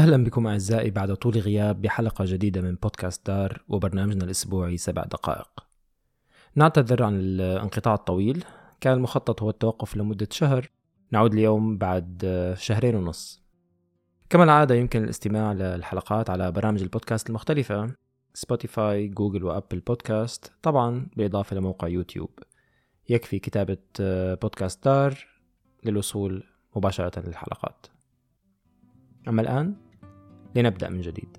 أهلا بكم أعزائي بعد طول غياب بحلقة جديدة من بودكاست دار وبرنامجنا الأسبوعي سبع دقائق. نعتذر عن الانقطاع الطويل. كان المخطط هو التوقف لمدة شهر. نعود اليوم بعد شهرين ونص. كما العادة يمكن الاستماع للحلقات على برامج البودكاست المختلفة سبوتيفاي جوجل وأبل بودكاست طبعا بالإضافة لموقع يوتيوب. يكفي كتابة بودكاست دار للوصول مباشرة للحلقات. أما الآن لنبدأ من جديد.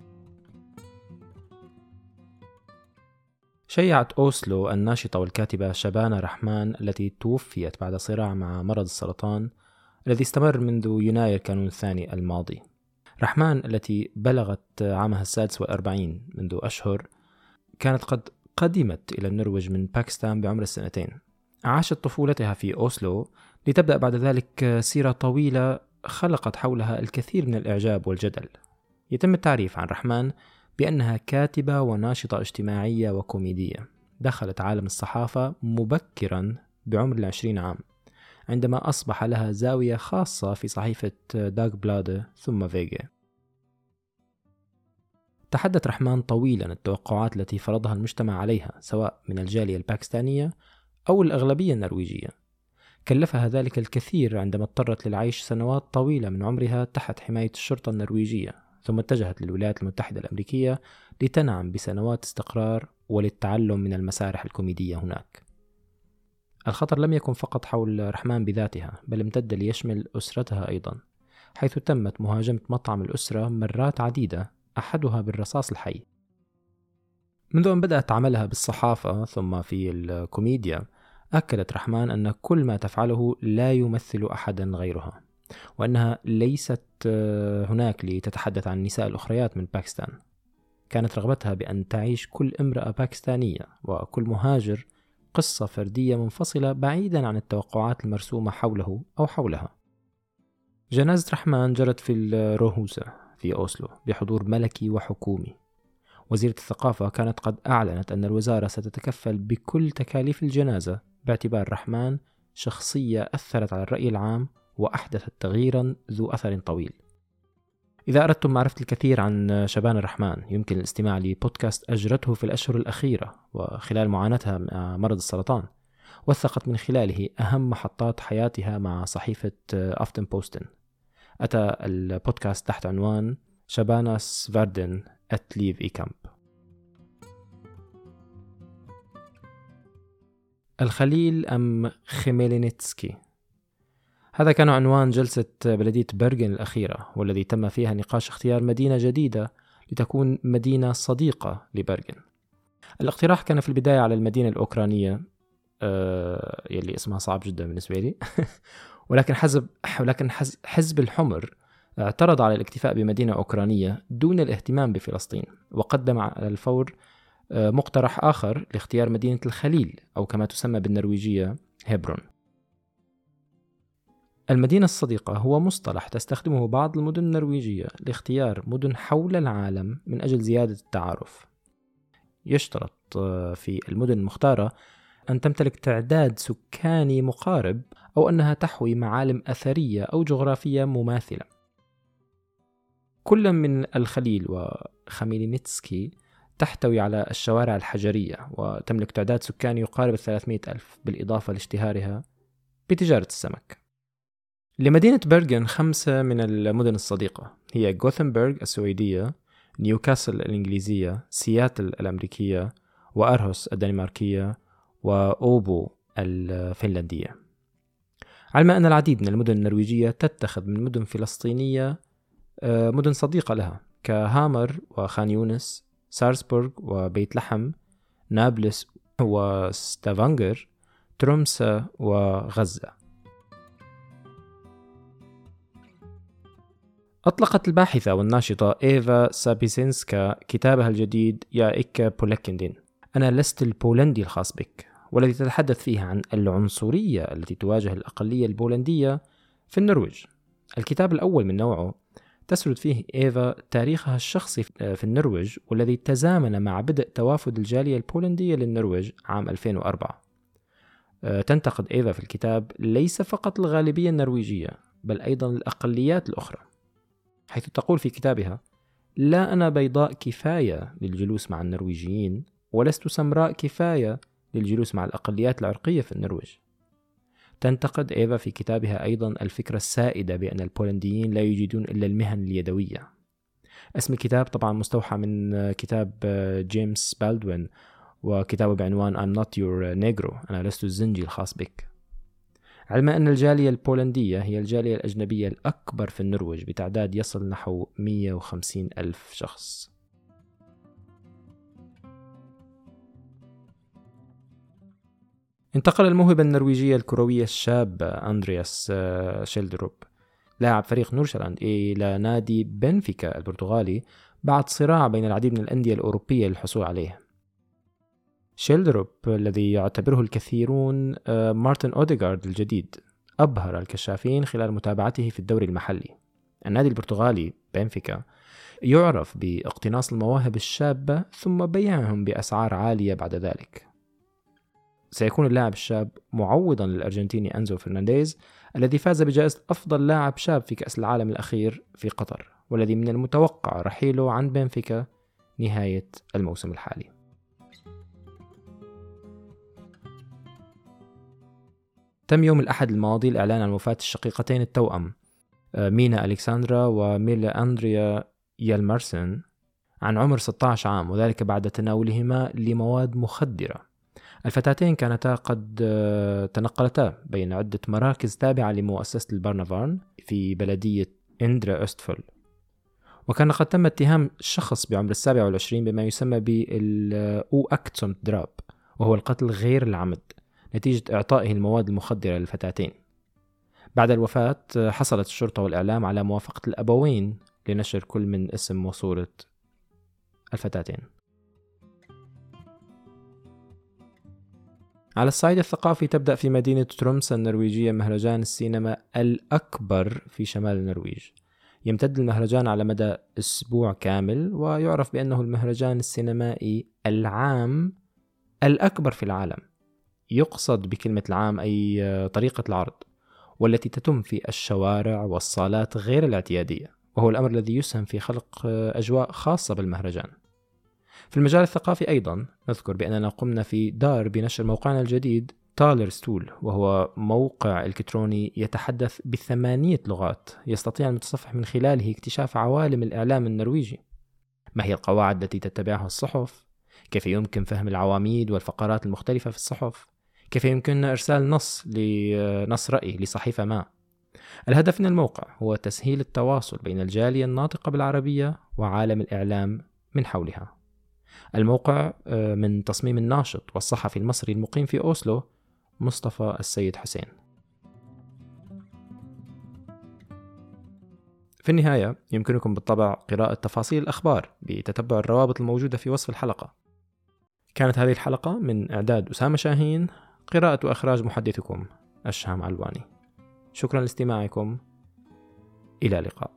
شيعت أوسلو الناشطة والكاتبة شبانة رحمان التي توفيت بعد صراع مع مرض السرطان الذي استمر منذ يناير كانون الثاني الماضي. رحمان التي بلغت عامها السادس والأربعين منذ أشهر كانت قد قدمت إلى النرويج من باكستان بعمر السنتين. عاشت طفولتها في أوسلو لتبدأ بعد ذلك سيرة طويلة خلقت حولها الكثير من الإعجاب والجدل. يتم التعريف عن رحمان بأنها كاتبة وناشطة اجتماعية وكوميدية. دخلت عالم الصحافة مبكرا بعمر العشرين عام عندما أصبح لها زاوية خاصة في صحيفة داغ بلادة ثم فيجا. تحدث رحمان طويلا التوقعات التي فرضها المجتمع عليها سواء من الجالية الباكستانية أو الأغلبية النرويجية. كلفها ذلك الكثير عندما اضطرت للعيش سنوات طويلة من عمرها تحت حماية الشرطة النرويجية ثم اتجهت للولايات المتحدة الأمريكية لتنعم بسنوات استقرار وللتعلم من المسارح الكوميدية هناك. الخطر لم يكن فقط حول رحمان بذاتها بل امتد ليشمل أسرتها أيضا حيث تمت مهاجمة مطعم الأسرة مرات عديدة أحدها بالرصاص الحي. منذ أن بدأت عملها بالصحافة ثم في الكوميديا أكدت رحمان أن كل ما تفعله لا يمثل أحدا غيرها. وأنها ليست آه، هناك لتتحدث عن النساء الأخريات من باكستان. كانت رغبتها بأن تعيش كل امرأة باكستانية وكل مهاجر قصة فردية منفصلة بعيدا عن التوقعات المرسومة حوله أو حولها. جنازة رحمان جرت في الروهوسة في أوسلو بحضور ملكي وحكومي. وزيرة الثقافة كانت قد أعلنت أن الوزارة ستتكفل بكل تكاليف الجنازة باعتبار رحمان شخصية أثرت على الرأي العام وأحدثت تغييرا ذو أثر طويل. إذا أردتم معرفة الكثير عن شبان الرحمن يمكن الاستماع لبودكاست أجرته في الأشهر الأخيرة وخلال معاناتها مع مرض السرطان وثقت من خلاله أهم محطات حياتها مع صحيفة أفتن بوستن. أتى البودكاست تحت عنوان شباناس فاردن أت ليف إي كامب الخليل أم خميلينيتسكي هذا كان عنوان جلسة بلدية برغن الأخيرة والذي تم فيها نقاش اختيار مدينة جديدة لتكون مدينة صديقة لبرغن الاقتراح كان في البداية على المدينة الأوكرانية آه يلي اسمها صعب جدا بالنسبة لي. ولكن حزب ولكن حزب الحمر اعترض على الاكتفاء بمدينة أوكرانية دون الاهتمام بفلسطين وقدم على الفور آه، مقترح آخر لاختيار مدينة الخليل أو كما تسمى بالنرويجية هيبرون. المدينة الصديقة هو مصطلح تستخدمه بعض المدن النرويجية لاختيار مدن حول العالم من أجل زيادة التعارف. يشترط آه، في المدن المختارة أن تمتلك تعداد سكاني مقارب أو أنها تحوي معالم أثرية أو جغرافية مماثلة. كل من الخليل وخميلينيتسكي تحتوي على الشوارع الحجرية وتملك تعداد سكاني يقارب 300 ألف بالإضافة لاشتهارها بتجارة السمك. لمدينة بيرغن خمسة من المدن الصديقة. هي غوثنبرغ السويدية نيوكاسل الإنجليزية سياتل الأمريكية وأرهوس الدنماركية وأوبو الفنلندية. علما أن العديد من المدن النرويجية تتخذ من مدن فلسطينية آه، مدن صديقة لها كهامر وخان يونس سارسبورغ وبيت لحم نابلس وستافانجر ترومسا وغزة. أطلقت الباحثة والناشطة إيفا سابيسينسكا كتابها الجديد Jeg er ikke polakken din. أنا لست البولندي الخاص بك والذي تتحدث فيه عن العنصرية التي تواجه الأقلية البولندية في النرويج. الكتاب الأول من نوعه تسرد فيه إيفا تاريخها الشخصي في النرويج والذي تزامن مع بدء توافد الجالية البولندية للنرويج عام 2004 أه، تنتقد إيفا في الكتاب ليس فقط الغالبية النرويجية بل أيضا الأقليات الأخرى. حيث تقول في كتابها لا أنا بيضاء كفاية للجلوس مع النرويجيين ولست سمراء كفاية للجلوس مع الأقليات العرقية في النرويج. تنتقد إيفا في كتابها أيضا الفكرة السائدة بأن البولنديين لا يجيدون إلا المهن اليدوية. اسم الكتاب طبعا مستوحى من كتاب جيمس بالدوين وكتابه بعنوان I'm not your negro أنا لست الزنجي الخاص بك. علما أن الجالية البولندية هي الجالية الأجنبية الأكبر في النرويج بتعداد يصل نحو 150 ألف شخص. انتقل الموهبة النرويجية الكروية الشاب أندرياس آه، شيلدروب لاعب فريق نوردشيلاند إلى نادي بنفيكا البرتغالي بعد صراع بين العديد من الأندية الأوروبية للحصول عليه. شيلدروب الذي يعتبره الكثيرون آه، مارتن أوديغارد الجديد أبهر الكشافين خلال متابعته في الدوري المحلي. النادي البرتغالي بنفيكا يعرف باقتناص المواهب الشابة ثم بيعهم بأسعار عالية بعد ذلك. سيكون اللاعب الشاب معوضا للأرجنتيني أنزو فرنانديز الذي فاز بجائزة أفضل لاعب شاب في كأس العالم الأخير في قطر والذي من المتوقع رحيله عن بنفيكا نهاية الموسم الحالي. تم يوم الأحد الماضي الإعلان عن وفاة الشقيقتين التوأم آه، مينا ألكساندرا وميلا أندريا يالمارسن عن عمر 16 عام وذلك بعد تناولهما لمواد مخدرة. الفتاتين كانتا قد آه، تنقلتا بين عدة مراكز تابعة لمؤسسة البرنافارن في بلدية إندرا أستفل وكان قد تم اتهام شخص بعمر السابع والعشرين بما يسمى بالأو أكتسوم دراب وهو القتل غير العمد. نتيجة إعطائه المواد المخدرة للفتاتين. بعد الوفاة حصلت الشرطة والإعلام على موافقة الأبوين لنشر كل من اسم وصورة الفتاتين. على الصعيد الثقافي تبدأ في مدينة ترومسا النرويجية مهرجان السينما الأكبر في شمال النرويج. يمتد المهرجان على مدى أسبوع كامل ويعرف بأنه المهرجان السينمائي العام الأكبر في العالم. يقصد بكلمة العام أي طريقة العرض والتي تتم في الشوارع والصالات غير الاعتيادية وهو الأمر الذي يسهم في خلق أجواء خاصة بالمهرجان في المجال الثقافي أيضا نذكر بأننا قمنا في دار بنشر موقعنا الجديد تالر ستول وهو موقع إلكتروني يتحدث بثمانية لغات يستطيع المتصفح من خلاله اكتشاف عوالم الإعلام النرويجي ما هي القواعد التي تتبعها الصحف؟ كيف يمكن فهم العواميد والفقرات المختلفة في الصحف؟ كيف يمكننا إرسال نص لنص رأي لصحيفة ما؟ الهدف من الموقع هو تسهيل التواصل بين الجالية الناطقة بالعربية وعالم الإعلام من حولها. الموقع آه، من تصميم الناشط والصحفي المصري المقيم في أوسلو مصطفى السيد حسين. في النهاية يمكنكم بالطبع قراءة تفاصيل الأخبار بتتبع الروابط الموجودة في وصف الحلقة. كانت هذه الحلقة من إعداد أسامة شاهين قراءة وإخراج محدثكم الشام علواني. شكرا لاستماعكم. إلى اللقاء.